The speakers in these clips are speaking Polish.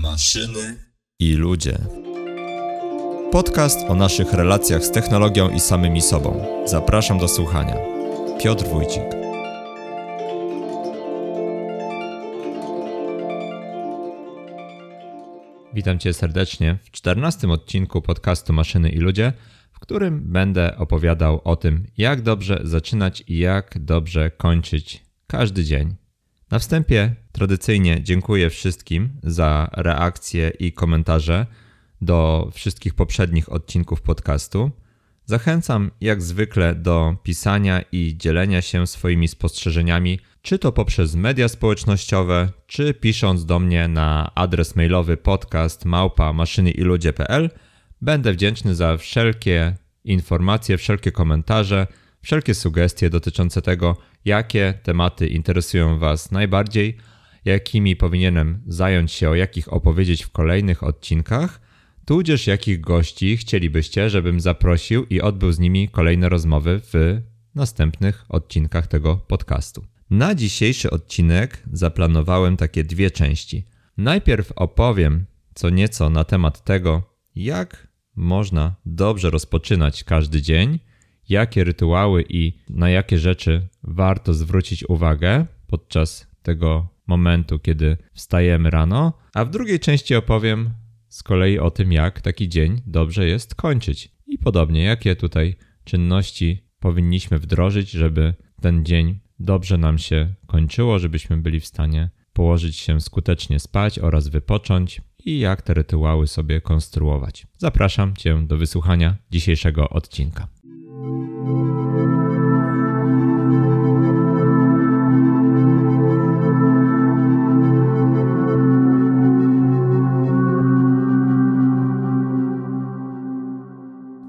maszyny i ludzie. Podcast o naszych relacjach z technologią i samymi sobą. Zapraszam do słuchania. Piotr Wójcik. Witam Cię serdecznie w czternastym odcinku podcastu Maszyny i Ludzie, w którym będę opowiadał o tym, jak dobrze zaczynać i jak dobrze kończyć każdy dzień. Na wstępie tradycyjnie dziękuję wszystkim za reakcje i komentarze do wszystkich poprzednich odcinków podcastu. Zachęcam jak zwykle do pisania i dzielenia się swoimi spostrzeżeniami, czy to poprzez media społecznościowe, czy pisząc do mnie na adres mailowy podcast małpa maszyniiludzie.pl. Będę wdzięczny za wszelkie informacje, wszelkie komentarze, wszelkie sugestie dotyczące tego, jakie tematy interesują Was najbardziej, jakimi powinienem zająć się, o jakich opowiedzieć w kolejnych odcinkach, tudzież jakich gości chcielibyście, żebym zaprosił i odbył z nimi kolejne rozmowy w następnych odcinkach tego podcastu. Na dzisiejszy odcinek zaplanowałem takie dwie części. Najpierw opowiem co nieco na temat tego, jak można dobrze rozpoczynać każdy dzień, jakie rytuały i na jakie rzeczy warto zwrócić uwagę podczas tego momentu, kiedy wstajemy rano, a w drugiej części opowiem z kolei o tym, jak taki dzień dobrze jest kończyć. I podobnie, jakie tutaj czynności powinniśmy wdrożyć, żeby ten dzień dobrze nam się kończyło, żebyśmy byli w stanie położyć się skutecznie spać oraz wypocząć i jak te rytuały sobie konstruować. Zapraszam Cię do wysłuchania dzisiejszego odcinka.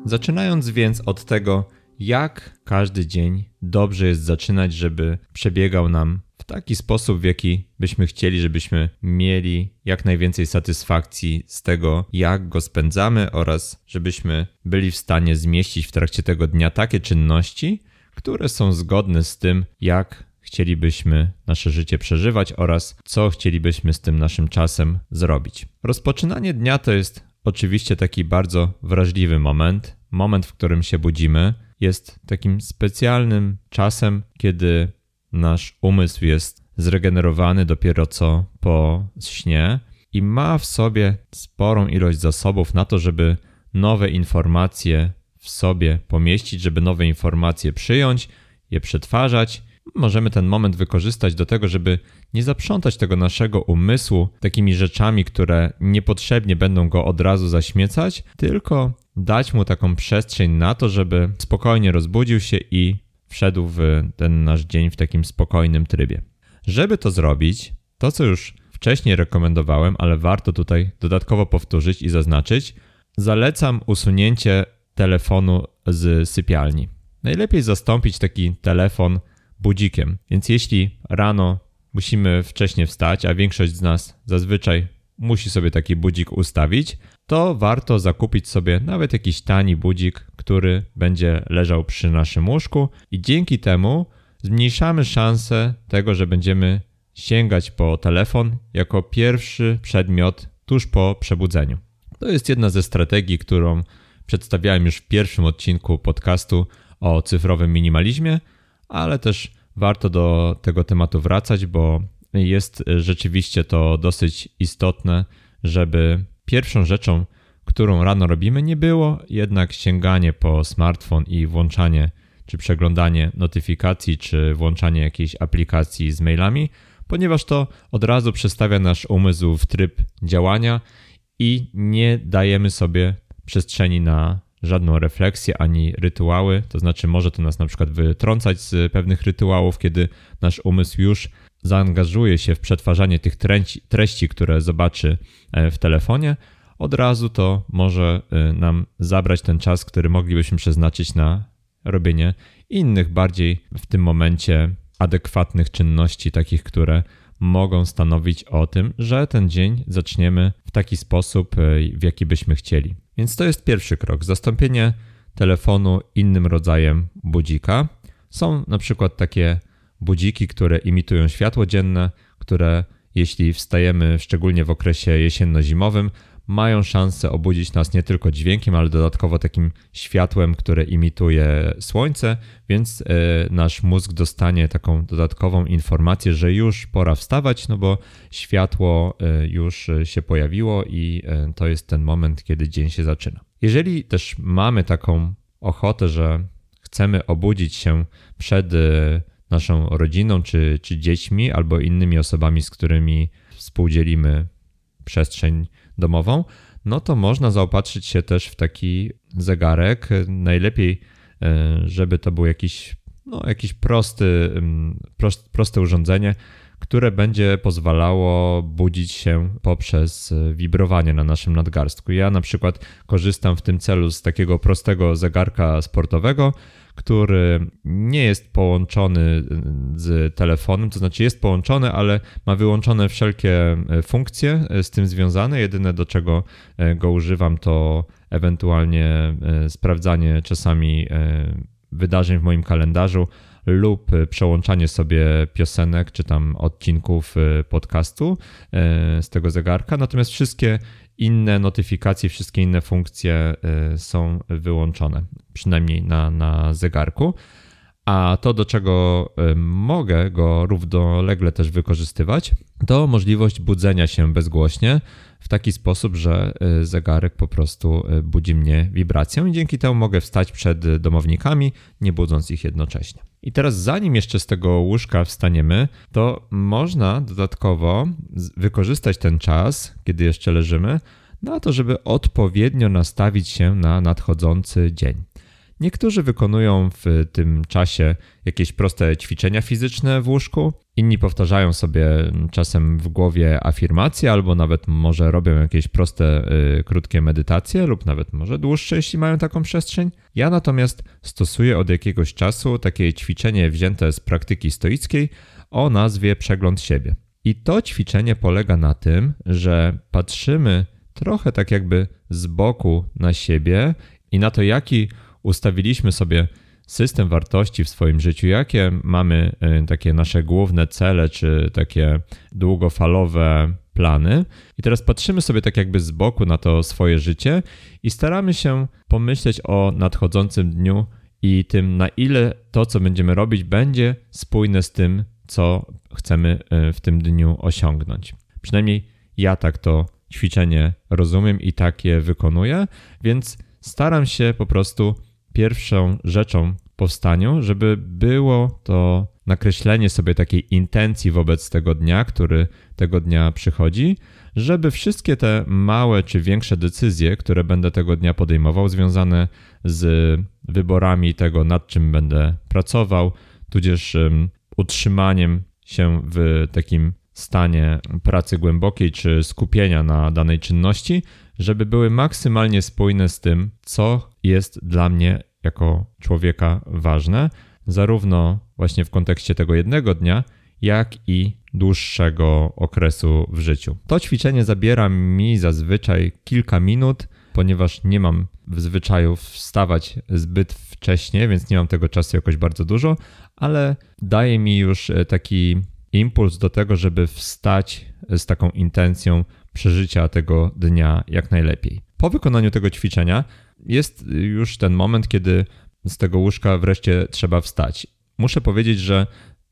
Zaczynając więc od tego, jak każdy dzień dobrze jest zaczynać, żeby przebiegał nam w taki sposób, w jaki byśmy chcieli, żebyśmy mieli jak najwięcej satysfakcji z tego, jak go spędzamy, oraz żebyśmy byli w stanie zmieścić w trakcie tego dnia takie czynności, które są zgodne z tym, jak chcielibyśmy nasze życie przeżywać oraz co chcielibyśmy z tym naszym czasem zrobić. Rozpoczynanie dnia to jest oczywiście taki bardzo wrażliwy moment, moment, w którym się budzimy. Jest takim specjalnym czasem, kiedy nasz umysł jest zregenerowany dopiero co po śnie i ma w sobie sporą ilość zasobów na to, żeby nowe informacje w sobie pomieścić, żeby nowe informacje przyjąć, je przetwarzać. Możemy ten moment wykorzystać do tego, żeby nie zaprzątać tego naszego umysłu takimi rzeczami, które niepotrzebnie będą go od razu zaśmiecać, tylko dać mu taką przestrzeń na to, żeby spokojnie rozbudził się i wszedł w ten nasz dzień w takim spokojnym trybie. Żeby to zrobić, to co już wcześniej rekomendowałem, ale warto tutaj dodatkowo powtórzyć i zaznaczyć, zalecam usunięcie telefonu z sypialni. Najlepiej zastąpić taki telefon budzikiem. Więc jeśli rano musimy wcześniej wstać, a większość z nas zazwyczaj musi sobie taki budzik ustawić, to warto zakupić sobie nawet jakiś tani budzik, który będzie leżał przy naszym łóżku i dzięki temu zmniejszamy szanse tego, że będziemy sięgać po telefon jako pierwszy przedmiot tuż po przebudzeniu. To jest jedna ze strategii, którą przedstawiałem już w pierwszym odcinku podcastu o cyfrowym minimalizmie, ale też warto do tego tematu wracać, bo jest rzeczywiście to dosyć istotne, żeby pierwszą rzeczą, którą rano robimy, nie było jednak sięganie po smartfon i włączanie czy przeglądanie notyfikacji, czy włączanie jakiejś aplikacji z mailami, ponieważ to od razu przestawia nasz umysł w tryb działania i nie dajemy sobie przestrzeni na żadną refleksję ani rytuały. To znaczy, może to nas na przykład wytrącać z pewnych rytuałów, kiedy nasz umysł już zaangażuje się w przetwarzanie tych treści, które zobaczy e, w telefonie, od razu to może e, nam zabrać ten czas, który moglibyśmy przeznaczyć na robienie innych, bardziej w tym momencie adekwatnych czynności, takich, które mogą stanowić o tym, że ten dzień zaczniemy w taki sposób, e, w jaki byśmy chcieli. Więc to jest pierwszy krok zastąpienie telefonu innym rodzajem budzika. Są na przykład takie budziki, które imitują światło dzienne, które jeśli wstajemy szczególnie w okresie jesienno-zimowym, mają szansę obudzić nas nie tylko dźwiękiem, ale dodatkowo takim światłem, które imituje słońce, więc e, nasz mózg dostanie taką dodatkową informację, że już pora wstawać, no bo światło e, już się pojawiło i e, to jest ten moment, kiedy dzień się zaczyna. Jeżeli też mamy taką ochotę, że chcemy obudzić się przed naszą rodziną, czy, czy dziećmi, albo innymi osobami, z którymi współdzielimy przestrzeń domową, no to można zaopatrzyć się też w taki zegarek. Najlepiej, e, żeby to był jakiś, no, jakiś prosty, prost, proste urządzenie, które będzie pozwalało budzić się poprzez wibrowanie na naszym nadgarstku. Ja na przykład korzystam w tym celu z takiego prostego zegarka sportowego, który nie jest połączony y, z telefonem, to znaczy jest połączony, ale ma wyłączone wszelkie y, funkcje y, z tym związane. Jedyne do czego go używam to ewentualnie sprawdzanie czasami wydarzeń w moim kalendarzu lub przełączanie sobie piosenek czy tam odcinków podcastu z tego zegarka. Natomiast wszystkie inne notyfikacje, wszystkie inne funkcje y, są wyłączone, przynajmniej na, na zegarku. A to, do czego y, mogę go równolegle też wykorzystywać, to możliwość budzenia się bezgłośnie w taki sposób, że y, zegarek po prostu budzi mnie wibracją i dzięki temu mogę wstać przed domownikami, nie budząc ich jednocześnie. I teraz, zanim jeszcze z tego łóżka wstaniemy, to można dodatkowo wykorzystać ten czas, kiedy jeszcze leżymy, na to, żeby odpowiednio nastawić się na nadchodzący dzień. Niektórzy wykonują w tym czasie jakieś proste ćwiczenia fizyczne w łóżku, inni powtarzają sobie czasem w głowie afirmacje, albo nawet może robią jakieś proste, y, krótkie medytacje, lub nawet może dłuższe, jeśli mają taką przestrzeń. Ja natomiast stosuję od jakiegoś czasu takie ćwiczenie wzięte z praktyki stoickiej o nazwie przegląd siebie. I to ćwiczenie polega na tym, że patrzymy trochę tak jakby z boku na siebie i na to, jaki ustawiliśmy sobie system wartości w swoim życiu, jakie mamy e, takie nasze główne cele, czy takie długofalowe plany. I teraz patrzymy sobie tak jakby z boku na to swoje życie i staramy się pomyśleć o nadchodzącym dniu i tym, na ile to, co będziemy robić, będzie spójne z tym, co chcemy e, w tym dniu osiągnąć. Przynajmniej ja tak to ćwiczenie rozumiem i tak je wykonuję, więc staram się po prostu pierwszą rzeczą powstaniu, żeby było to nakreślenie sobie takiej intencji wobec tego dnia, który tego dnia przychodzi, żeby wszystkie te małe czy większe decyzje, które będę tego dnia podejmował, związane z wyborami tego, nad czym będę pracował, tudzież utrzymaniem się w takim stanie pracy głębokiej czy skupienia na danej czynności, żeby były maksymalnie spójne z tym, co jest dla mnie jako człowieka ważne, zarówno właśnie w kontekście tego jednego dnia, jak i dłuższego okresu w życiu. To ćwiczenie zabiera mi zazwyczaj kilka minut, ponieważ nie mam w zwyczaju wstawać zbyt wcześnie, więc nie mam tego czasu jakoś bardzo dużo, ale daje mi już taki impuls do tego, żeby wstać z taką intencją przeżycia tego dnia jak najlepiej. Po wykonaniu tego ćwiczenia jest już ten moment, kiedy z tego łóżka wreszcie trzeba wstać. Muszę powiedzieć, że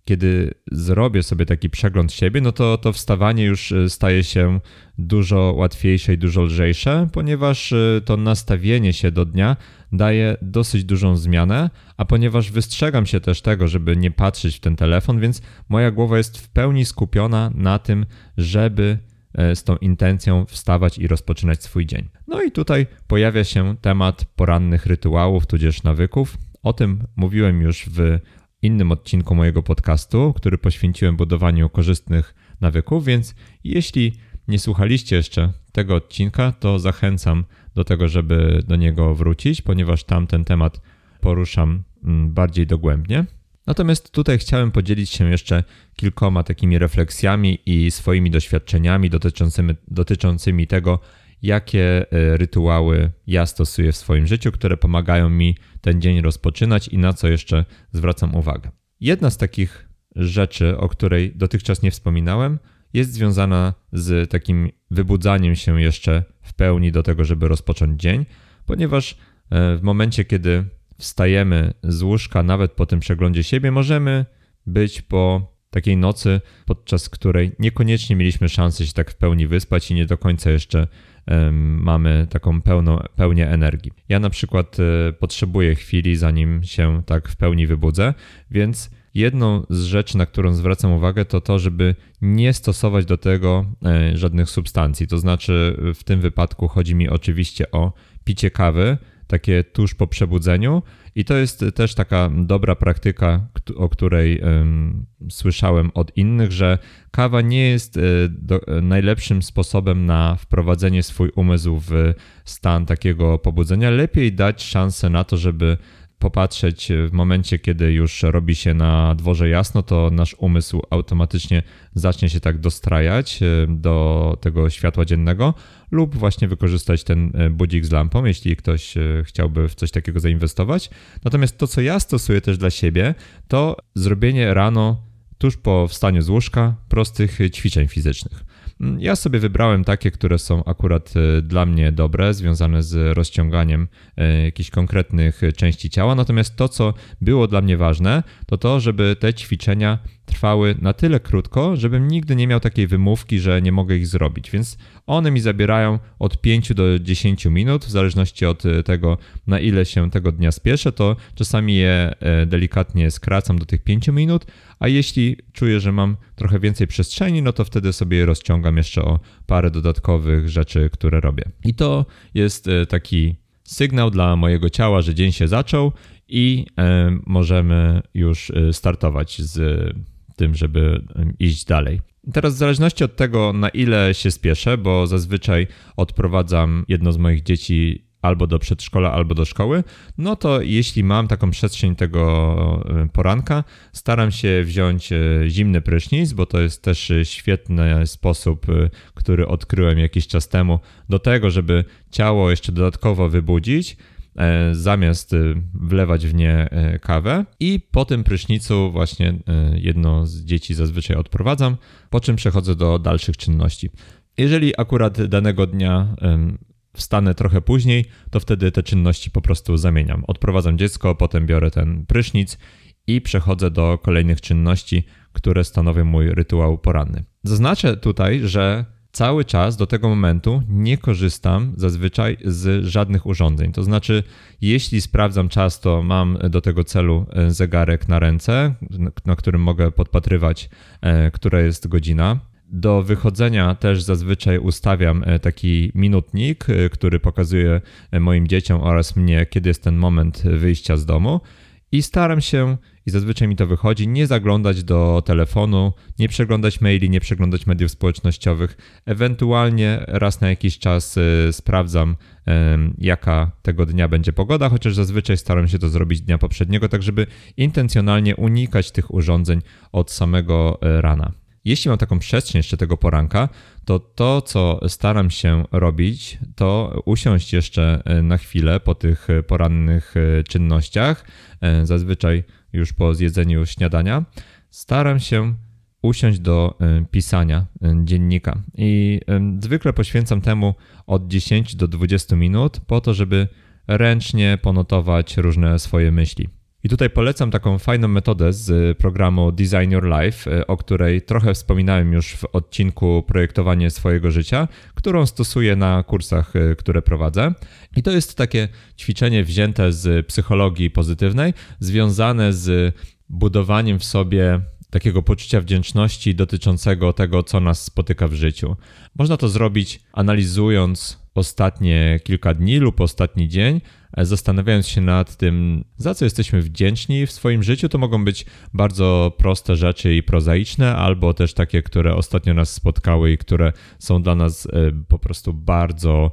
kiedy zrobię sobie taki przegląd siebie, no to to wstawanie już y, staje się dużo łatwiejsze i dużo lżejsze, ponieważ y, to nastawienie się do dnia daje dosyć dużą zmianę, a ponieważ wystrzegam się też tego, żeby nie patrzeć w ten telefon, więc moja głowa jest w pełni skupiona na tym, żeby e, z tą intencją wstawać i rozpoczynać swój dzień. No i tutaj pojawia się temat porannych rytuałów, tudzież nawyków. O tym mówiłem już w innym odcinku mojego podcastu, który poświęciłem budowaniu korzystnych nawyków, więc jeśli nie słuchaliście jeszcze tego odcinka, to zachęcam do tego, żeby do niego wrócić, ponieważ tam ten temat poruszam mm, bardziej dogłębnie. Natomiast tutaj chciałem podzielić się jeszcze kilkoma takimi refleksjami i swoimi doświadczeniami dotyczącymi, dotyczącymi tego, jakie e, rytuały ja stosuję w swoim życiu, które pomagają mi ten dzień rozpoczynać i na co jeszcze zwracam uwagę. Jedna z takich rzeczy, o której dotychczas nie wspominałem, jest związana z takim wybudzaniem się jeszcze w pełni do tego, żeby rozpocząć dzień, ponieważ e, w momencie, kiedy wstajemy z łóżka, nawet po tym przeglądzie siebie, możemy być po takiej nocy, podczas której niekoniecznie mieliśmy szansę się tak w pełni wyspać i nie do końca jeszcze mamy taką pełną, pełnię energii. Ja na przykład y, potrzebuję chwili, zanim się tak w pełni wybudzę, więc jedną z rzeczy, na którą zwracam uwagę, to to, żeby nie stosować do tego y, żadnych substancji. To znaczy, w tym wypadku chodzi mi oczywiście o picie kawy, takie tuż po przebudzeniu. I to jest też taka dobra praktyka, o której um, słyszałem od innych, że kawa nie jest e, do, najlepszym sposobem na wprowadzenie swój umysł w stan takiego pobudzenia. Lepiej dać szansę na to, żeby popatrzeć w momencie, kiedy już robi się na dworze jasno, to nasz umysł automatycznie zacznie się tak dostrajać e, do tego światła dziennego, lub właśnie wykorzystać ten e, budzik z lampą, jeśli ktoś e, chciałby w coś takiego zainwestować. Natomiast to, co ja stosuję też dla siebie, to zrobienie rano, tuż po wstaniu z łóżka, prostych ćwiczeń fizycznych. Mm, ja sobie wybrałem takie, które są akurat e, dla mnie dobre, związane z rozciąganiem e, jakichś konkretnych części ciała. Natomiast to, co było dla mnie ważne, to to, żeby te ćwiczenia trwały na tyle krótko, żebym nigdy nie miał takiej wymówki, że nie mogę ich zrobić. Więc one mi zabierają od 5 do 10 minut, w zależności od e, tego, na ile się tego dnia spieszę, to czasami je delikatnie skracam do tych 5 minut, a jeśli czuję, że mam trochę więcej przestrzeni, no to wtedy sobie rozciągam jeszcze o parę dodatkowych rzeczy, które robię. I to jest e, taki sygnał dla mojego ciała, że dzień się zaczął i e, możemy już e, startować z tym, żeby iść dalej. Teraz w zależności od tego, na ile się spieszę, bo zazwyczaj odprowadzam jedno z moich dzieci albo do przedszkola, albo do szkoły, no to jeśli mam taką przestrzeń tego poranka, staram się wziąć e, zimny prysznic, bo to jest też świetny sposób, e, który odkryłem jakiś czas temu, do tego, żeby ciało jeszcze dodatkowo wybudzić zamiast wlewać w nie kawę. I po tym prysznicu właśnie jedno z dzieci zazwyczaj odprowadzam, po czym przechodzę do dalszych czynności. Jeżeli akurat danego dnia wstanę trochę później, to wtedy te czynności po prostu zamieniam. Odprowadzam dziecko, potem biorę ten prysznic i przechodzę do kolejnych czynności, które stanowią mój rytuał poranny. Zaznaczę tutaj, że cały czas do tego momentu nie korzystam zazwyczaj z żadnych urządzeń. To znaczy, jeśli sprawdzam czas, to mam do tego celu e, zegarek na ręce, na którym mogę podpatrywać, e, która jest godzina. Do wychodzenia też zazwyczaj ustawiam e, taki minutnik, który pokazuje moim dzieciom oraz mnie, kiedy jest ten moment wyjścia z domu. I staram się, i zazwyczaj mi to wychodzi, nie zaglądać do telefonu, nie przeglądać maili, nie przeglądać mediów społecznościowych. Ewentualnie raz na jakiś czas sprawdzam, jaka tego dnia będzie pogoda, chociaż zazwyczaj staram się to zrobić dnia poprzedniego, tak żeby intencjonalnie unikać tych urządzeń od samego rana. Jeśli mam taką przestrzeń jeszcze tego poranka, to to, co staram się robić, to usiąść jeszcze e, na chwilę po tych e, porannych e, czynnościach, zazwyczaj już po zjedzeniu śniadania. Staram się usiąść do pisania dziennika i zwykle poświęcam temu od 10 do 20 minut po to, żeby ręcznie ponotować różne swoje myśli. I tutaj polecam taką fajną metodę z programu Design Your Life, e, o której trochę wspominałem już w odcinku Projektowanie swojego życia, którą stosuję na kursach, e, które prowadzę. I to jest takie ćwiczenie wzięte z psychologii pozytywnej, związane z budowaniem w sobie takiego poczucia wdzięczności dotyczącego tego, co nas spotyka w życiu. Można to zrobić analizując ostatnie kilka dni lub ostatni dzień, E, zastanawiając się nad tym, za co jesteśmy wdzięczni w swoim życiu, to mogą być bardzo proste rzeczy i prozaiczne, albo też takie, które ostatnio nas spotkały i które są dla nas e, po prostu bardzo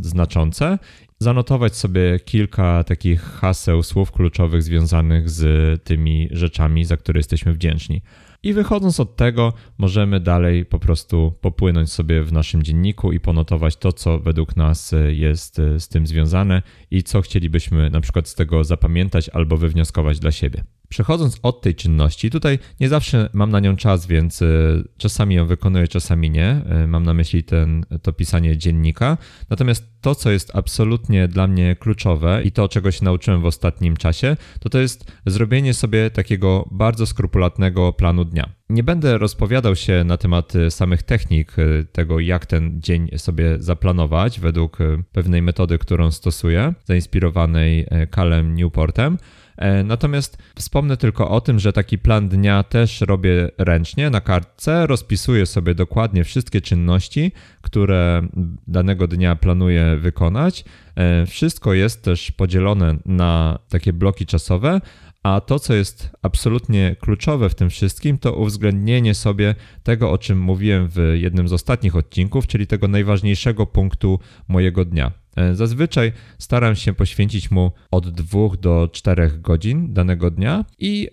znaczące. Zanotować sobie kilka takich haseł, słów kluczowych związanych z tymi rzeczami, za które jesteśmy wdzięczni. I wychodząc od tego, możemy dalej po prostu popłynąć sobie w naszym dzienniku i ponotować to, co według nas e, jest z tym związane i co chcielibyśmy na przykład z tego zapamiętać albo wywnioskować dla siebie. Przechodząc od tej czynności, tutaj nie zawsze mam na nią czas, więc y, czasami ją wykonuję, czasami nie. Y, mam na myśli ten, to pisanie dziennika. Natomiast to, co jest absolutnie dla mnie kluczowe i to, czego się nauczyłem w ostatnim czasie, to to jest zrobienie sobie takiego bardzo skrupulatnego planu dnia. Nie będę rozpowiadał się na temat y, samych technik tego, jak ten dzień sobie zaplanować według pewnej metody, którą stosuję, zainspirowanej Kalem Newportem. E, natomiast wspomnę tylko o tym, że taki plan dnia też robię ręcznie na kartce, rozpisuję sobie dokładnie wszystkie czynności, które danego dnia planuję wykonać. E, wszystko jest też podzielone na takie bloki czasowe, a to, co jest absolutnie kluczowe w tym wszystkim, to uwzględnienie sobie tego, o czym mówiłem w jednym z ostatnich odcinków, czyli tego najważniejszego punktu mojego dnia. E, zazwyczaj staram się poświęcić mu od 2 do 4 godzin danego dnia i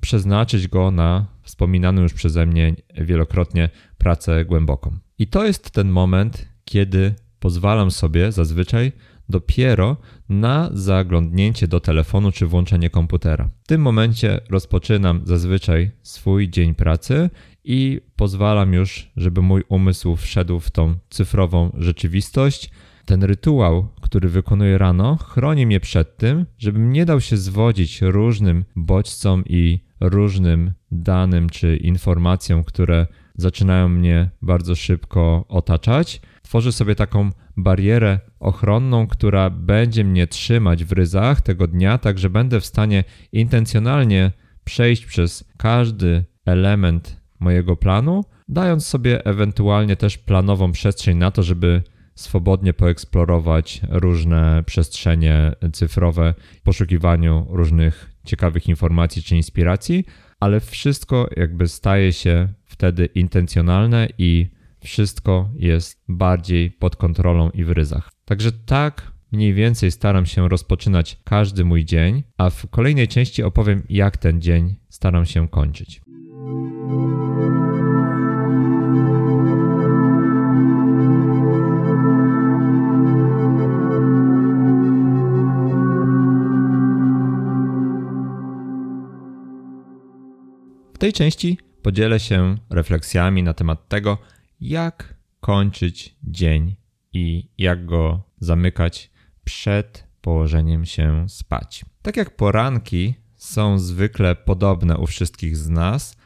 przeznaczyć go na wspominaną już przeze mnie wielokrotnie pracę głęboką. I to jest ten moment, kiedy pozwalam sobie zazwyczaj dopiero na zaglądnięcie do telefonu czy włączenie komputera. W tym momencie rozpoczynam zazwyczaj swój dzień pracy i pozwalam już, żeby mój umysł wszedł w tą cyfrową rzeczywistość. Ten rytuał, który wykonuję rano, chroni mnie przed tym, żebym nie dał się zwodzić różnym bodźcom i różnym danym czy informacjom, które zaczynają mnie bardzo szybko otaczać. Tworzę sobie taką barierę ochronną, która będzie mnie trzymać w ryzach tego dnia, tak że będę w stanie intencjonalnie przejść przez każdy element mojego planu, dając sobie ewentualnie też planową przestrzeń na to, żeby swobodnie poeksplorować różne przestrzenie cyfrowe w poszukiwaniu różnych ciekawych informacji czy inspiracji, ale wszystko jakby staje się wtedy intencjonalne i wszystko jest bardziej pod kontrolą i w ryzach. Także tak mniej więcej staram się rozpoczynać każdy mój dzień, a w kolejnej części opowiem, jak ten dzień staram się kończyć. W tej części podzielę się refleksjami na temat tego, jak kończyć dzień i jak go zamykać przed położeniem się spać. Tak jak poranki są zwykle podobne u wszystkich z nas,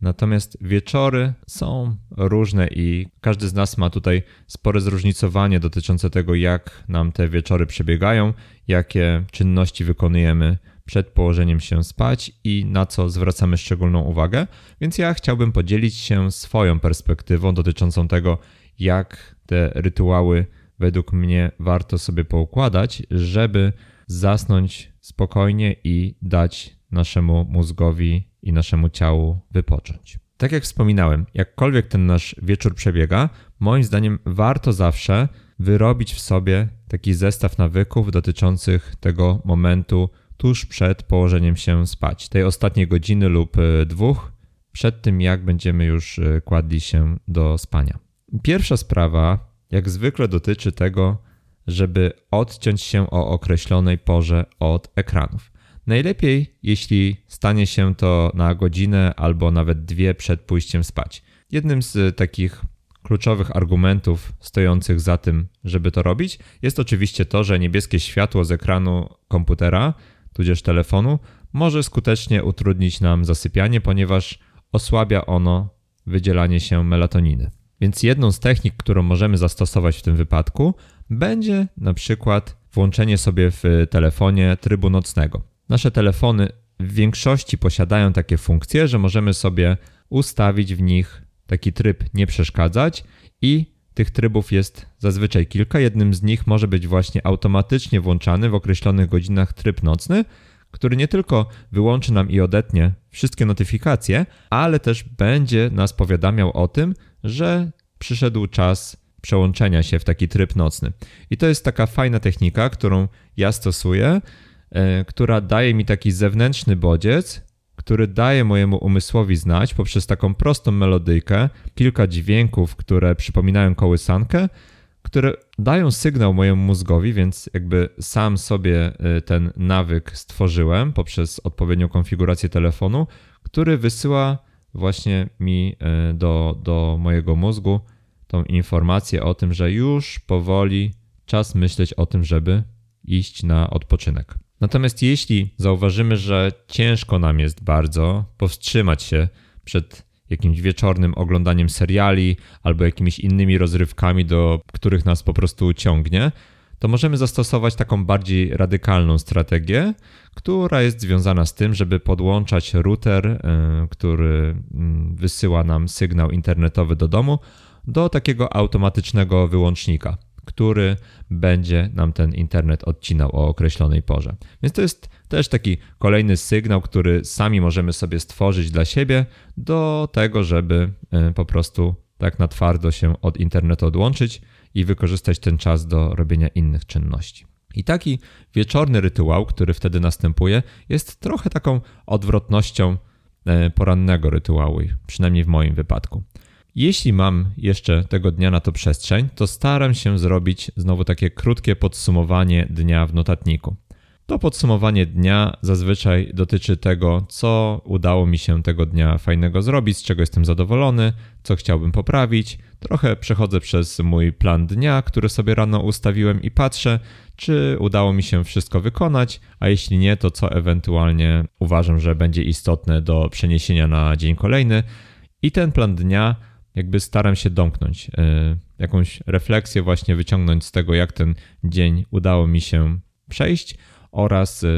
natomiast wieczory są różne i każdy z nas ma tutaj spore zróżnicowanie dotyczące tego, jak nam te wieczory przebiegają, jakie czynności wykonujemy przed położeniem się spać i na co zwracamy szczególną uwagę. Więc ja chciałbym podzielić się swoją perspektywą dotyczącą tego, jak te rytuały według mnie warto sobie poukładać, żeby zasnąć spokojnie i dać naszemu mózgowi i naszemu ciału wypocząć. Tak jak wspominałem, jakkolwiek ten nasz wieczór przebiega, moim zdaniem warto zawsze wyrobić w sobie taki zestaw nawyków dotyczących tego momentu tuż przed położeniem się spać, tej ostatniej godziny lub e, dwóch, przed tym jak będziemy już e, kładli się do spania. Pierwsza sprawa, jak zwykle, dotyczy tego, żeby odciąć się o określonej porze od ekranów. Najlepiej, jeśli stanie się to na godzinę albo nawet dwie przed pójściem spać. Jednym z takich kluczowych argumentów stojących za tym, żeby to robić, jest oczywiście to, że niebieskie światło z ekranu komputera tudzież telefonu, może skutecznie utrudnić nam zasypianie, ponieważ osłabia ono wydzielanie się melatoniny. Więc jedną z technik, którą możemy zastosować w tym wypadku, będzie na przykład włączenie sobie w telefonie trybu nocnego. Nasze telefony w większości posiadają takie funkcje, że możemy sobie ustawić w nich taki tryb nie przeszkadzać i tych trybów jest zazwyczaj kilka. Jednym z nich może być właśnie automatycznie włączany w określonych godzinach tryb nocny, który nie tylko wyłączy nam i odetnie wszystkie notyfikacje, ale też będzie nas powiadamiał o tym, że przyszedł czas przełączenia się w taki tryb nocny. I to jest taka fajna technika, którą ja stosuję, yy, która daje mi taki zewnętrzny bodziec, który daje mojemu umysłowi znać poprzez taką prostą melodyjkę, kilka dźwięków, które przypominają kołysankę, które dają sygnał mojemu mózgowi, więc jakby sam sobie y, ten nawyk stworzyłem poprzez odpowiednią konfigurację telefonu, który wysyła właśnie mi y, do, do mojego mózgu tą informację o tym, że już powoli czas myśleć o tym, żeby iść na odpoczynek. Natomiast jeśli zauważymy, że ciężko nam jest bardzo powstrzymać się przed jakimś wieczornym oglądaniem seriali albo jakimiś innymi rozrywkami, do których nas po prostu ciągnie, to możemy zastosować taką bardziej radykalną strategię, która jest związana z tym, żeby podłączać router, y, który mm, wysyła nam sygnał internetowy do domu, do takiego automatycznego wyłącznika który będzie nam ten internet odcinał o określonej porze. Więc to jest też taki kolejny sygnał, który sami możemy sobie stworzyć dla siebie do tego, żeby e, po prostu tak na twardo się od internetu odłączyć i wykorzystać ten czas do robienia innych czynności. I taki wieczorny rytuał, który wtedy następuje, jest trochę taką odwrotnością e, porannego rytuału, przynajmniej w moim wypadku. Jeśli mam jeszcze tego dnia na to przestrzeń, to staram się zrobić znowu takie krótkie podsumowanie dnia w notatniku. To podsumowanie dnia zazwyczaj dotyczy tego, co udało mi się tego dnia fajnego zrobić, z czego jestem zadowolony, co chciałbym poprawić. Trochę przechodzę przez mój plan dnia, który sobie rano ustawiłem i patrzę, czy udało mi się wszystko wykonać, a jeśli nie, to co ewentualnie uważam, że będzie istotne do przeniesienia na dzień kolejny. I ten plan dnia jakby staram się domknąć, e, jakąś refleksję właśnie wyciągnąć z tego, jak ten dzień udało mi się przejść oraz e,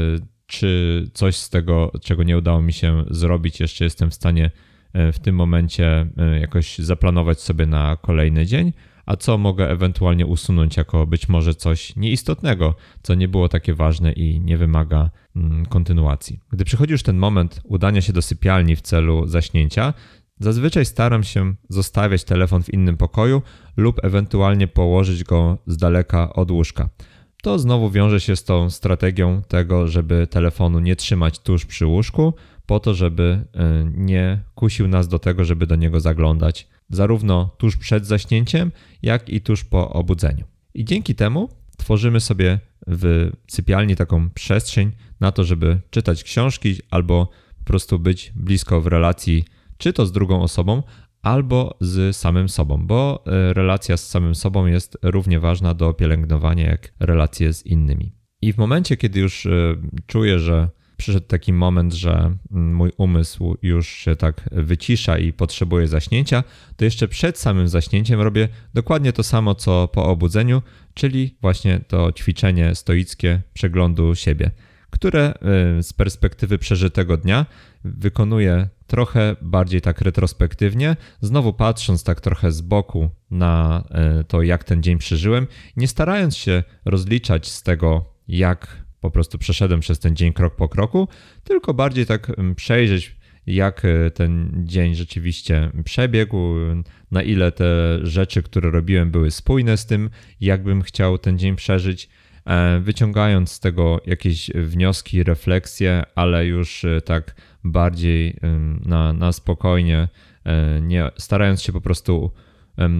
czy coś z tego, czego nie udało mi się zrobić, jeszcze jestem w stanie e, w tym momencie jakoś zaplanować sobie na kolejny dzień, a co mogę ewentualnie usunąć jako być może coś nieistotnego, co nie było takie ważne i nie wymaga mm, kontynuacji. Gdy przychodzi już ten moment udania się do sypialni w celu zaśnięcia, Zazwyczaj staram się zostawiać telefon w innym pokoju lub ewentualnie położyć go z daleka od łóżka. To znowu wiąże się z tą strategią tego, żeby telefonu nie trzymać tuż przy łóżku, po to, żeby e, nie kusił nas do tego, żeby do niego zaglądać, zarówno tuż przed zaśnięciem, jak i tuż po obudzeniu. I dzięki temu tworzymy sobie w sypialni taką przestrzeń na to, żeby czytać książki albo po prostu być blisko w relacji czy to z drugą osobą, albo z samym sobą, bo e, relacja z samym sobą jest równie ważna do pielęgnowania jak relacje z innymi. I w momencie, kiedy już e, czuję, że przyszedł taki moment, że mój umysł już się tak wycisza i potrzebuje zaśnięcia, to jeszcze przed samym zaśnięciem robię dokładnie to samo, co po obudzeniu, czyli właśnie to ćwiczenie stoickie przeglądu siebie, które e, z perspektywy przeżytego dnia wykonuję trochę bardziej tak retrospektywnie, znowu patrząc tak trochę z boku na e, to, jak ten dzień przeżyłem, nie starając się rozliczać z tego, jak po prostu przeszedłem przez ten dzień krok po kroku, tylko bardziej tak przejrzeć, jak e, ten dzień rzeczywiście przebiegł, na ile te rzeczy, które robiłem, były spójne z tym, jakbym chciał ten dzień przeżyć wyciągając z tego jakieś wnioski, refleksje, ale już tak bardziej na, na spokojnie, e, nie, starając się po prostu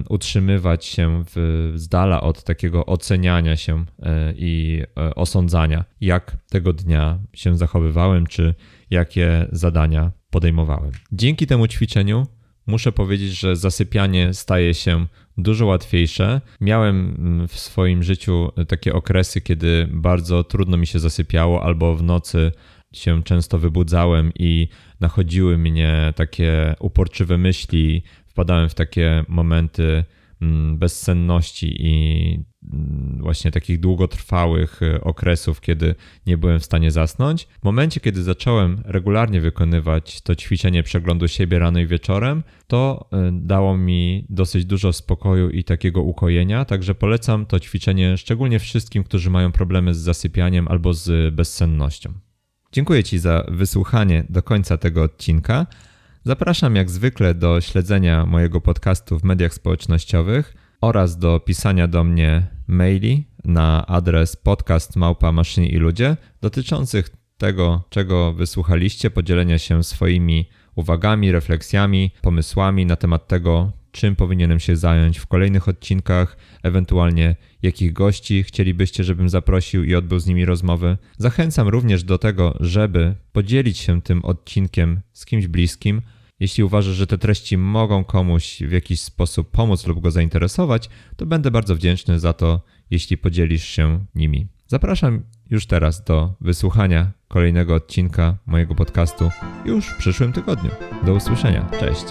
utrzymywać się w, z dala od takiego oceniania się e, i e, osądzania, jak tego dnia się zachowywałem, czy jakie zadania podejmowałem. Dzięki temu ćwiczeniu muszę powiedzieć, że zasypianie staje się dużo łatwiejsze. Miałem w swoim życiu takie okresy, kiedy bardzo trudno mi się zasypiało, albo w nocy się często wybudzałem i nachodziły mnie takie uporczywe myśli, wpadałem w takie momenty bezsenności i mm, właśnie takich długotrwałych e, okresów, kiedy nie byłem w stanie zasnąć. W momencie, kiedy zacząłem regularnie wykonywać to ćwiczenie przeglądu siebie rano i wieczorem, to e, dało mi dosyć dużo spokoju i takiego ukojenia, także polecam to ćwiczenie szczególnie wszystkim, którzy mają problemy z zasypianiem albo z bezsennością. Dziękuję Ci za wysłuchanie do końca tego odcinka. Zapraszam jak zwykle do śledzenia mojego podcastu w mediach społecznościowych oraz do pisania do mnie maili na adres podcast małpa maszyny i ludzie dotyczących tego, czego wysłuchaliście, podzielenia się swoimi uwagami, refleksjami, pomysłami na temat tego, czym powinienem się zająć w kolejnych odcinkach, ewentualnie jakich gości chcielibyście, żebym zaprosił i odbył z nimi rozmowy. Zachęcam również do tego, żeby podzielić się tym odcinkiem z kimś bliskim. Jeśli uważasz, że te treści mogą komuś w jakiś sposób pomóc lub go zainteresować, to będę bardzo wdzięczny za to, jeśli podzielisz się nimi. Zapraszam już teraz do wysłuchania kolejnego odcinka mojego podcastu już w przyszłym tygodniu. Do usłyszenia. Cześć.